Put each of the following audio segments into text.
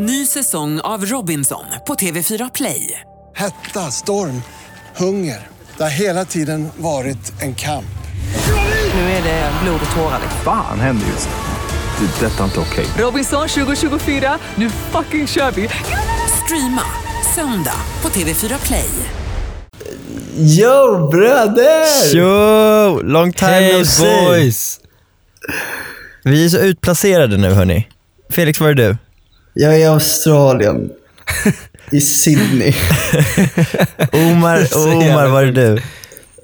Ny säsong av Robinson på TV4 Play. Hetta, storm, hunger. Det har hela tiden varit en kamp. Nu är det blod och tårar. Fan händer just nu. Det. är Detta är inte okej. Robinson 2024, nu fucking kör vi! Streama söndag på TV4 Play. Yo bröder! Tjo! Long time Hey no see. boys! Vi är så utplacerade nu hörni. Felix, var är du? Jag är i Australien. I Sydney. Omar, Omar var är du?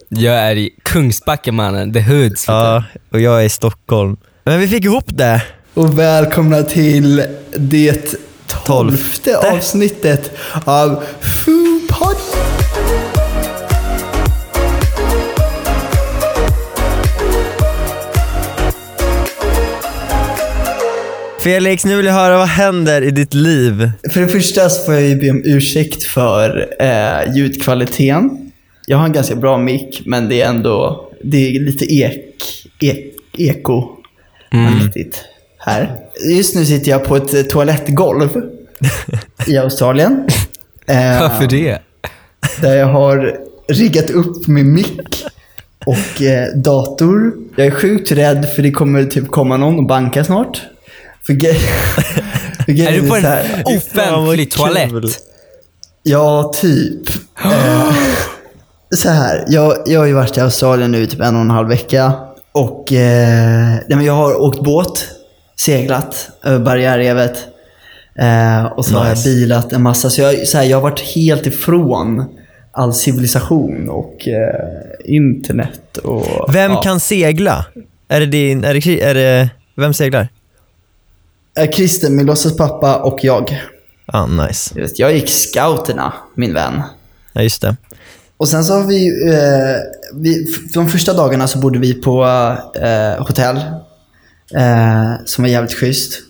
Jag är i Kungsbacka mannen, the hoods. Ja, och jag är i Stockholm. Men vi fick ihop det. Och välkomna till det tolfte Tolfte. avsnittet av Foodpod. Felix, nu vill jag höra vad händer i ditt liv? För det första så får jag ju be om ursäkt för eh, ljudkvaliteten. Jag har en ganska bra mick, men det är ändå det är lite ek, ek, eko aktigt här. Just nu sitter jag på ett eh, toalettgolv i Australien. Eh, Varför det? Där jag har riggat upp min mick och eh, dator. Jag är sjukt rädd för det kommer typ komma någon och banka snart. För grej- för Är grejen du på en här- offentlig kul. toalett? Ja, typ. eh, så här, jag, jag har ju varit i Australien nu typ en och en halv vecka. Och eh, nej, men jag har åkt båt, seglat över barriärrevet. Eh, och så har jag Nice. bilat en massa. Så jag, så här, jag har varit helt ifrån all civilisation och eh, internet. Och, Vem ja. kan segla? Är det din, är det, är det, vem seglar? Christer, min låtsaspappa och jag. Ah, nice. Just, Jag gick scouterna, min vän. Ja, just det. Och sen så har vi, eh, vi de första dagarna så bodde vi på eh, hotell. Eh, som var jävligt schysst.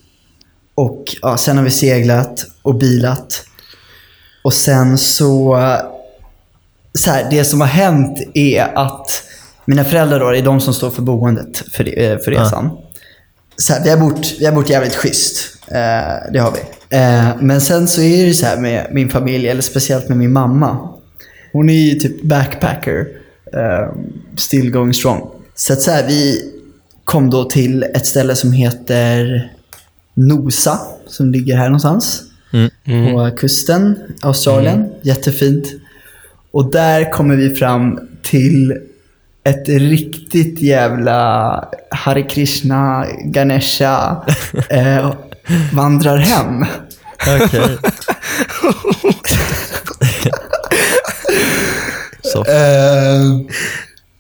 Och ja, sen har vi seglat och bilat. Och sen så, så här, det som har hänt är att mina föräldrar då, är de som står för boendet för, eh, för resan. Så här, vi, har bott, vi har bott jävligt schysst. Eh, det har vi. Eh, men sen så är det så här med min familj, eller speciellt med min mamma. Hon är ju typ backpacker. eh, still going strong. Så att så här, vi kom då till ett ställe som heter Nosa, som ligger här någonstans. På kusten, Australien. Jättefint. Och där kommer vi fram till ett riktigt jävla Hare Krishna, Ganesha eh, vandrar hem. Okej. Eh,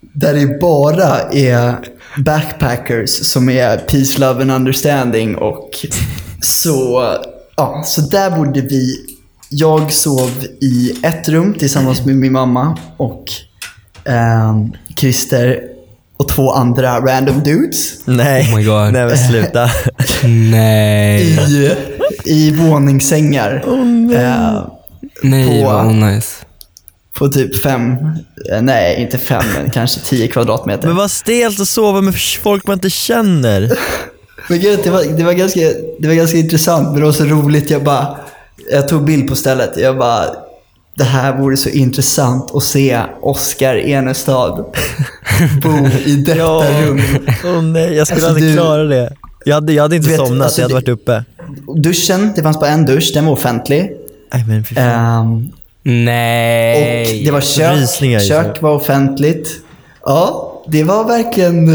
där det bara är backpackers som är peace, love and understanding och så, ja, så där bodde vi. Jag sov i ett rum tillsammans med min mamma och ehm, Christer och två andra random dudes Nej, Oh my God. nej men sluta. Nej. i, i våningssängar. Eh, Nej, på- vad nice. på typ fem, eh, nej inte fem, men kanske tio kvadratmeter. Men vad stelt att sova med folk man inte känner. Men gud, det, var, det, var ganska, det var ganska intressant, men det var så roligt. Jag bara, jag tog bild på stället. Jag bara, det här vore så intressant att se Oscar Enestad bo i detta Ja. rum. Åh nej, jag skulle Alltså, aldrig du- klara det. Jag hade, jag hade inte vet, somnat, alltså, jag hade varit uppe. Duschen, det fanns bara en dusch, den var offentlig. Nej men fy fan. Ehm, Nej. och det var kök, Rysningar kök var offentligt. Ja, det var verkligen,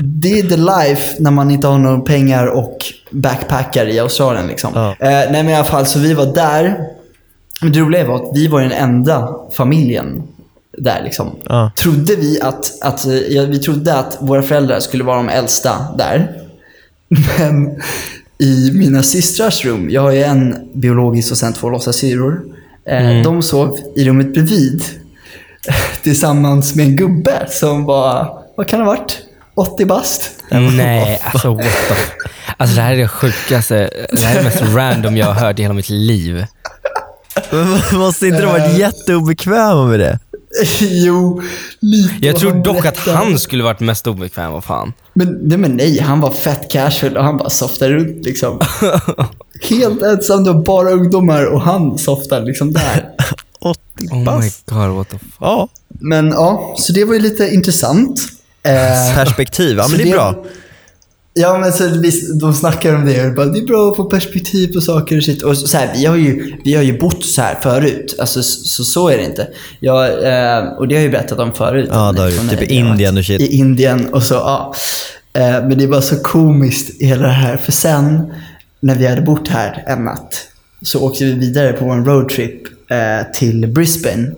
det är the life när man inte har några pengar och backpackar i Australien liksom. Ja. Eh, nej men i alla fall, så vi var där. Men det roliga var att vi var den enda familjen där liksom. Ja. Trodde vi att, att, ja, vi trodde att våra föräldrar skulle vara de äldsta där. Men i mina systrars rum, jag har ju en biologisk och sen två låtsassyrror. Eh, De sov i rummet bredvid. Tillsammans med en gubbe som var, vad kan det ha varit? 80 bast? Nej, alltså what the... Alltså det här är det sjukaste, det här är det mest random jag har hört i hela mitt liv. Men måste inte de Eh. varit jätteobekväma med det? jo, lite. Jag tror dock att han skulle varit mest obekväm, vad fan. Men, nej, men nej, han var fett casual och han bara softade runt liksom. Helt ensam, det var bara ungdomar och han softar liksom där. 80 Oh my pass. god, what the fuck. Ja, Men ja, så det var ju lite intressant. Eh, perspektiv. Ja, så men det är bra. Ja, men så vi, de snackar om det och bara, det är bra att få perspektiv på saker och shit. Och så här, vi, har ju, vi har ju bott så här förut, alltså, så, så, så är det inte. Jag, eh, och det har jag ju berättat om förut. Ja, det har du. Från Typ i Indien och shit. I Indien och så, ja. Eh, men det är bara så komiskt hela det här, för sen när vi hade bott här en natt så åkte vi vidare på en roadtrip eh, till Brisbane.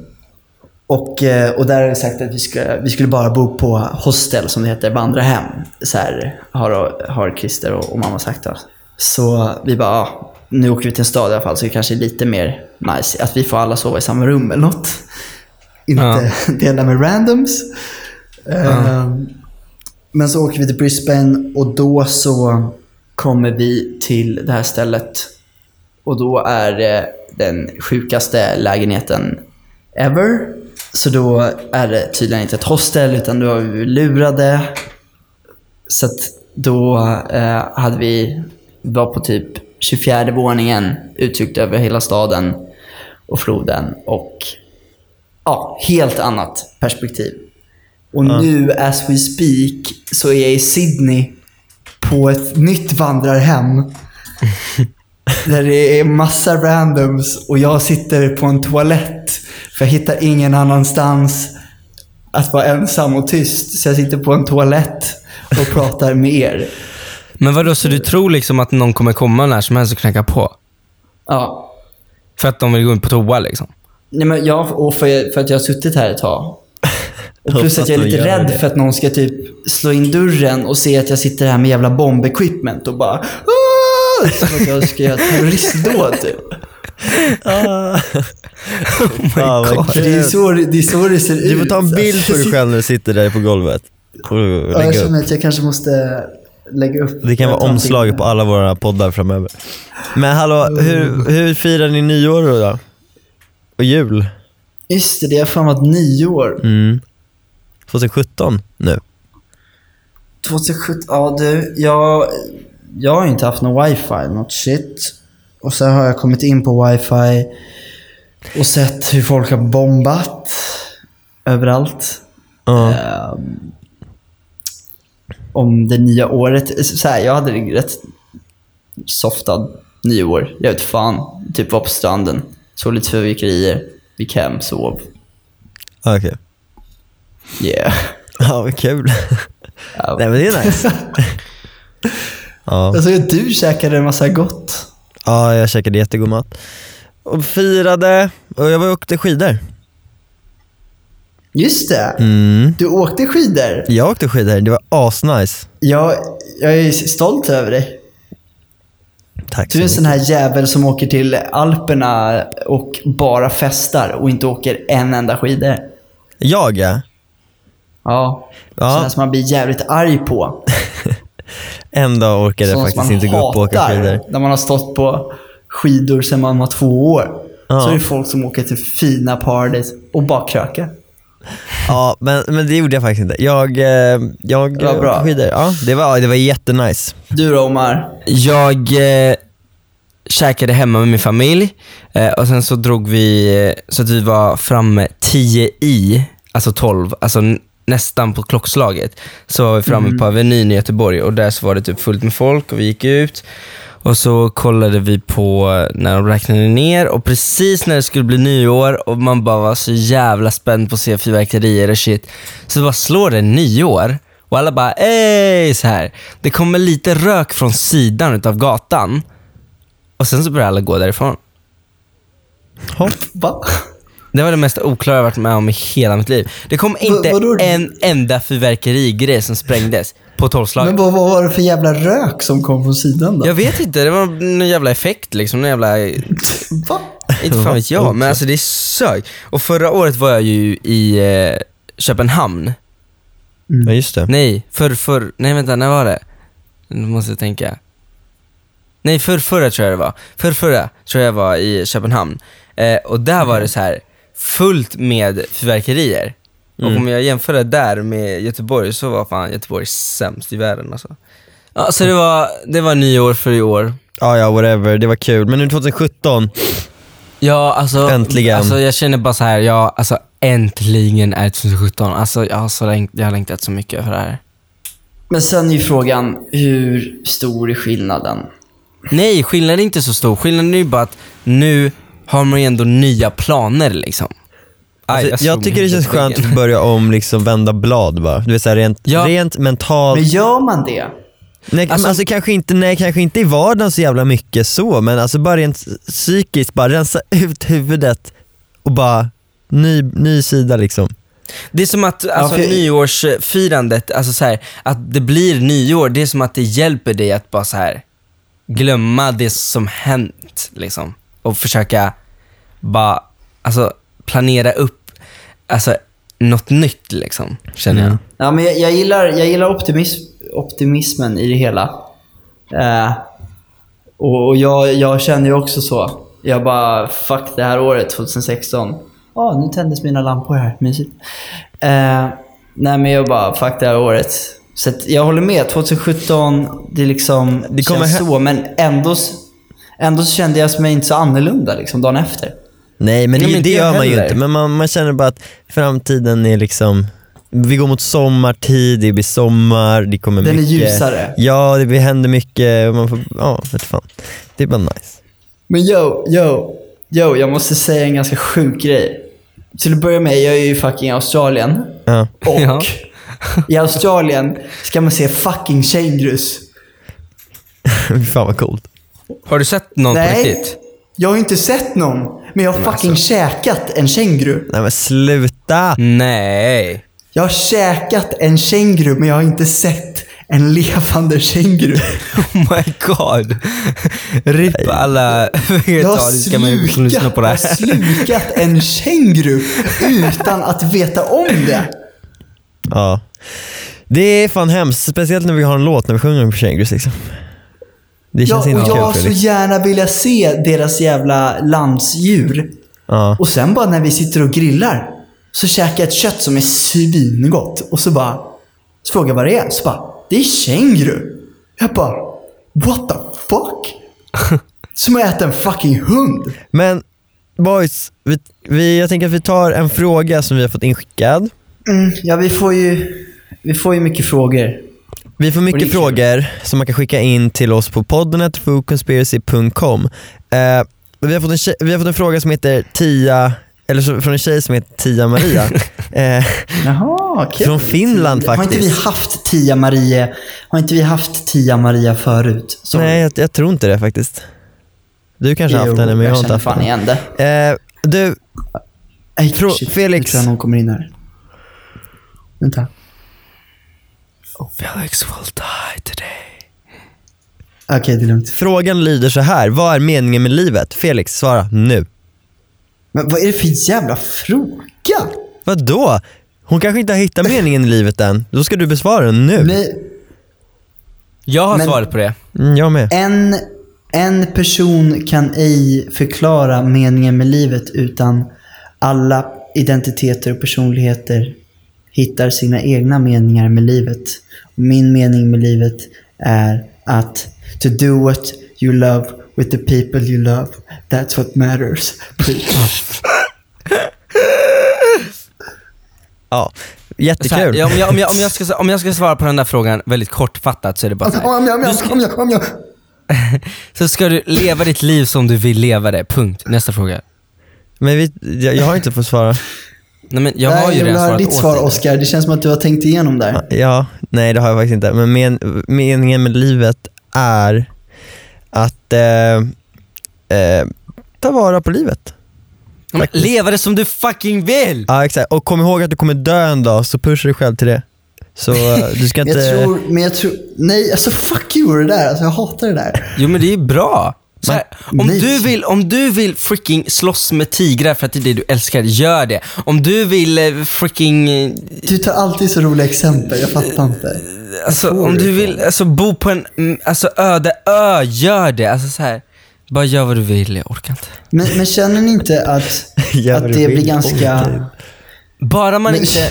Och, eh, och där har vi sagt att vi, ska, vi skulle bara bo på hostel, som det heter, vandrarhem. Så här har, har Christer och, och mamma sagt. Då. Så vi bara, ja, nu åker vi till en stad i alla fall, så det kanske är lite mer nice att vi får alla sova i samma rum eller något. Inte dela med randoms. Ehm, men så åker vi till Brisbane och då så kommer vi till det här stället. Och då är det den sjukaste lägenheten ever. Så då är det tydligen inte ett hostel utan då var vi lurade. Så att då eh, hade vi, var på typ 24 våningen uttryckt över hela staden och floden. Och ja, helt annat perspektiv. Och nu as we speak så är jag i Sydney på ett nytt vandrarhem. Där det är massa randoms och jag sitter på en toalett. För jag hittar ingen annanstans att vara ensam och tyst. Så jag sitter på en toalett och pratar med er. Men vadå, så du tror liksom att någon kommer komma när som helst och knacka på? Ja. För att de vill gå in på toa liksom? Nej, men jag, och för, för att jag har suttit här ett tag. Och plus att jag är lite rädd det. för att någon ska typ slå in dörren och se att jag sitter här med jävla bombequipment och bara "Ah!" Som att jag ska göra ett terroristdåd typ. Ja, vad För det är, så, det är så det ser ut. Du får ta en bild på dig själv när du sitter där på golvet. Ja, jag känner att jag kanske måste lägga upp. Det kan vara omslaget på alla våra poddar framöver. Men hallå, hur, hur firar ni nyår då? då? Och jul? Just det, det har fan varit nio år. Mm. 2017 nu. 2017, ja du, jag, jag har inte haft någon wifi något shit. Och sen har jag kommit in på wifi och sett hur folk har bombat överallt. Ja. Ehm, om det nya året. Så här, jag hade det rätt softad nyår. Jag vet fan. Typ var på stranden. Såg lite fyrverkerier. Gick hem, sov. Okej. Yeah. Ja, vad kul. Ja. Nej men det är nice. Ja. Jag såg att du käkade en massa gott. Ja, jag käkade jättegod mat. Och firade, och jag var åkte skidor. Just det. Mm. Du åkte skidor. Jag åkte skidor, det var asnice. Jag, jag är stolt över dig. Tack Du är en så sån här jävel som åker till Alperna och bara festar och inte åker en enda skidor. Jag ja. Ja. Ja. Sådana som man blir jävligt arg på. En dag orkade jag faktiskt inte gå upp och åka skidor. När man har stått på skidor sedan man var två år. Ja. Så är det folk som åker till fina parties och bara krökar. Ja, men, men det gjorde jag faktiskt inte. Jag, eh, jag Det var bra. skidor. Ja, det var, det var jättenice. Du då Omar? Jag eh, käkade hemma med min familj eh, och sen så drog vi eh, så att vi var framme 10 i, alltså 12, alltså nästan på klockslaget. Så var vi framme på Avenyn i Göteborg och där så var det typ fullt med folk och vi gick ut och så kollade vi på när de räknade ner och precis när det skulle bli nyår och man bara var så jävla spänd på att se fyrverkerier och shit. Så bara slår det nyår och alla bara ey så här. Det kommer lite rök från sidan utav gatan och sen så börjar alla gå därifrån. Va? Det var det mest oklara jag varit med om i hela mitt liv. Det kom inte vadå? en enda fyrverkerigrej som sprängdes på tolvslaget. Men vad, vad var det för jävla rök som kom från sidan då? Jag vet inte, det var någon jävla effekt liksom. Någon jävla... Va? Inte fan vet jag, men alltså det sög. Och förra året var jag ju i eh, Köpenhamn. Ja, just det. Nej, för, för, nej vänta, när var det? Nu måste jag tänka. Nej, för, förra tror jag det var. För, förra tror jag var i Köpenhamn. Eh, och där var det så här fullt med fyrverkerier. Och om jag jämför det där med Göteborg så var fan Göteborg sämst i världen alltså. Ja, så det var, det var nyår för i år. Ja, ja, whatever. Det var kul. Men nu 2017, Ja, alltså, Äntligen. Alltså, jag känner bara så här, ja, alltså äntligen är det 2017. Alltså, jag, har så längt, jag har längtat så mycket för det här. Men sen är ju frågan, hur stor är skillnaden? Nej, skillnaden är inte så stor. Skillnaden är ju bara att nu har man ju ändå nya planer liksom. Aj, alltså, jag tycker det känns skönt att börja om, liksom vända blad bara. Du vet, så här, rent, Ja. rent mentalt. Men gör man det? Nej, alltså, Alltså- kanske, inte, nej, kanske inte i vardagen så jävla mycket så, men alltså bara rent psykiskt, bara rensa ut huvudet och bara ny, ny sida liksom. Det är som att alltså, för- nyårsfirandet, alltså så här, att det blir nyår, det är som att det hjälper dig att bara så här glömma det som hänt liksom. Och försöka bara, alltså planera upp, alltså något nytt liksom, känner jag. Mm. Ja, men jag, jag gillar, jag gillar optimism, optimismen i det hela. Eh, och och jag, jag känner ju också så. Jag bara, fuck det här året, 2016. Ja, nu tändes mina lampor här. Mysigt. Eh, nej, men jag bara, fuck det här året. Så jag håller med. 2017, det liksom Det kommer känns så. Men ändå, ändå så kände jag mig inte så annorlunda liksom, dagen efter. Nej men Nej, det, men det jag gör man ju inte, men man, man känner bara att framtiden är liksom vi går mot sommartid, det blir sommar, det kommer Den är mycket. ljusare. Ja, det händer mycket och man får, ja, vet fan. Det är bara nice. Men yo, yo, yo, jag måste säga en ganska sjuk grej. Till att börja med, jag är ju i fucking Australien. Ja. Och Ja. i Australien ska man se fucking kängurus. Fan vad coolt. Har du sett någon på Nej, riktigt? jag har inte sett någon. Men jag har fucking käkat en känguru. Nej men sluta! Nej. Jag har käkat en känguru, men jag har inte sett en levande känguru. Oh my god. RIP alla vegetariska människor som lyssnar på det jag har här. slukat en känguru utan att veta om det. Ja. Det är fan hemskt, speciellt när vi har en låt när vi sjunger på kängurus liksom. Det Ja, känns och inte jag har så gärna vilja se deras jävla landsdjur. Ja. Och sen bara när vi sitter och grillar så käkar jag ett kött som är svingott. Och så bara, så frågar jag vad det är. Så bara, det är känguru. Jag bara, what the fuck? Som att äta en fucking hund. Men boys, vi, vi, jag tänker att vi tar en fråga som vi har fått inskickad. Mm, ja, vi får ju, vi får ju mycket frågor. Vi får mycket kul. frågor som man kan skicka in till oss på poddenetfoodconspiracy.com. Eh, vi, har fått en tjej, vi har fått en fråga som heter Tia, eller från en tjej som heter Tia Maria. eh, Jaha, kul. Från Finland Har inte vi faktiskt. haft Tia Maria, har inte vi haft Tia Maria förut? Så- nej, jag, jag tror inte det faktiskt. Du kanske har haft henne, men jag har inte haft fan henne. igen det. Eh, du, shit, Felix. Nu tror jag någon kommer in här. Vänta. Felix will die today. Okej, det är lugnt. frågan lyder så här. Vad är meningen med livet? Felix, svara nu. Men vad är det för jävla fråga? Vad då? Hon kanske inte har hittat meningen i livet än. Då ska du besvara den nu. Nej, Jag har Men- svaret på det. Mm, jag med. en, en person kan ej förklara meningen med livet utan alla identiteter och personligheter hittar sina egna meningar med livet. Min mening med livet är att to do what you love with the people you love. That's what matters. Ja, Så här, jättekul. ja, om, jag, om, jag, om, jag ska, om jag ska svara på den där frågan väldigt kortfattat så är det bara så här. Om jag, om jag, om jag, om jag. Så ska du leva ditt liv som du vill leva det, punkt. Nästa fråga. Men vi, jag, jag har inte fått svara. Nej men jag har Nej, ju redan svarat ditt åt svar dig. Oscar. Det känns som att du har tänkt igenom där. Ja, nej det har jag faktiskt inte. Men men meningen med livet är att eh, eh, ta vara på livet. Men Leva det som du fucking vill! Ja exakt, och kom ihåg att du kommer dö en dag, så pusha dig själv till det. Så eh, du ska inte... jag tror, men jag tror, nej alltså fuck you det där. Alltså jag hatar det där. Jo men det är bra. Så här, om, nej. du vill, om du vill freaking slåss med tigrar för att det är det du älskar, gör det. Om du vill eh, freaking, eh, Du tar alltid så roliga exempel, jag fattar inte. alltså, får om det du vill alltså, bo på en mm, alltså, öde ö, gör det. Alltså, så här, bara gör vad du vill, jag orkar inte. Men, men känner ni inte att, att det blir ganska... Bara man inte,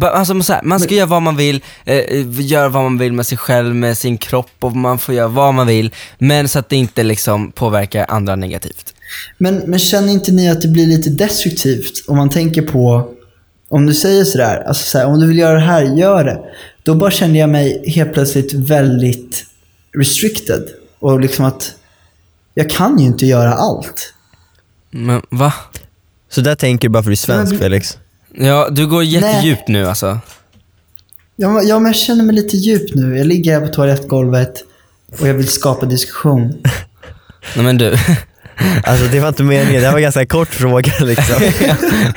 Alltså, så här, man ska göra vad man vill, eh, göra vad man vill med sig själv, med sin kropp och man får göra vad man vill. Men så att det inte liksom påverkar andra negativt. Men, men känner inte ni att det blir lite destruktivt om man tänker på, om du säger sådär, alltså så här, om du vill göra det här, gör det. Då bara kände jag mig helt plötsligt väldigt restricted. Och liksom att jag kan ju inte göra allt. Men va? Så där tänker du bara för att du är svensk Men- Felix? Ja, du går jättedjupt nu alltså. Ja, men- ja, men jag känner mig lite djup nu. Jag ligger här på toalettgolvet och jag vill skapa diskussion. Nej men du. Alltså det var inte meningen, det här var en ganska kort fråga liksom.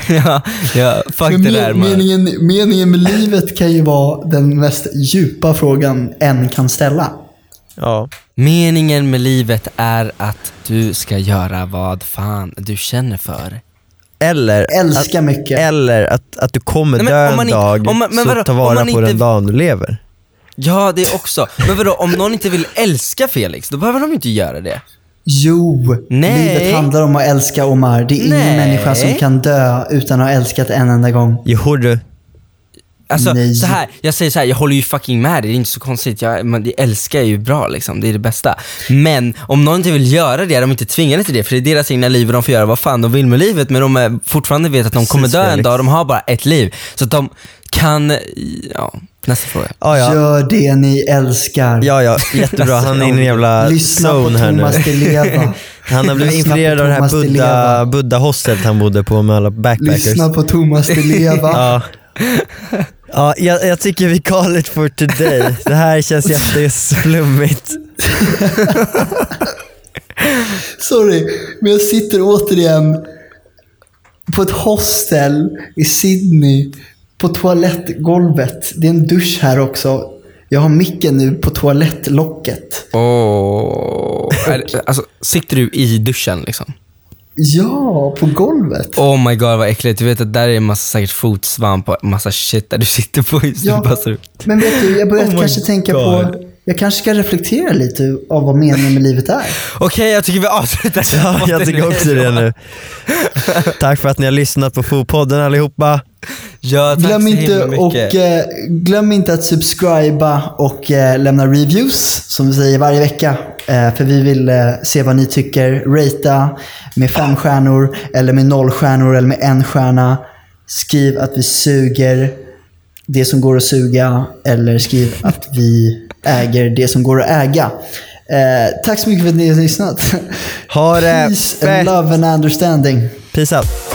ja, ja, fuck Men det där men, man. meningen, meningen med livet kan ju vara den mest djupa frågan en kan ställa. Ja. Meningen med livet är att du ska göra vad fan du känner för. Eller, Älska att, mycket. eller att, att du kommer Nej, dö en dag, om man- men så vadå, ta vara på inte- den dagen du lever. Ja, det också. Men vadå, om någon inte vill älska Felix, då behöver de inte göra det. Jo, Nej. livet handlar om att älska Omar. Det är ingen Nej. människa som kan dö utan att ha älskat en enda gång. Jo du. Alltså Nej. så här, jag säger så här, jag håller ju fucking med dig, det är inte så konstigt. Jag, man, jag älskar ju bra liksom, det är det bästa. Men om någon inte vill göra det, de är inte tvingade till det, för det är deras egna liv och de får göra vad fan de vill med livet. Men de är, fortfarande vet att de Precis, kommer dö en Felix. dag, de har bara ett liv. Så att de kan, ja, nästa fråga. Ja, ja. Gör det ni älskar. Ja, ja, jättebra. Han är inne i en jävla Lyssna på zone här nu. Thomas Di Leva. Han har blivit Lyssna på influerad av det här Di Buddha, Leva. Buddha hostet han bodde på med alla backpackers. Lyssna på Thomas Di Leva. Ja. Ja, jag, jag tycker vi call it for today. Det här känns jätteflummigt. Sorry, men jag sitter återigen på ett hostel i Sydney på toalettgolvet. Det är en dusch här också. Jag har micken nu på toalettlocket. Åh, är- alltså sitter du i duschen liksom? Ja, på golvet. Oh my god vad äckligt, du vet att där är en massa säkert fotsvamp och massa shit där du sitter på just Ja. passar ut. Men vet du, jag börjar Oh kanske tänka God. på... Jag kanske ska reflektera lite av vad meningen med livet är. Okej, jag tycker vi avslutar. Ja, jag tycker också det nu. Tack för att ni har lyssnat på Fopodden allihopa. Ja, tack Glöm inte, och, eh, glöm inte att subscriba och eh, lämna reviews, som vi säger varje vecka. Eh, för vi vill eh, se vad ni tycker. Rata med fem stjärnor, eller med noll stjärnor, eller med en stjärna. Skriv att vi suger det som går att suga, eller skriv att vi äger det som går att äga. Eh, tack så mycket för att ni har lyssnat. Ha det Peace and love and understanding. Peace out.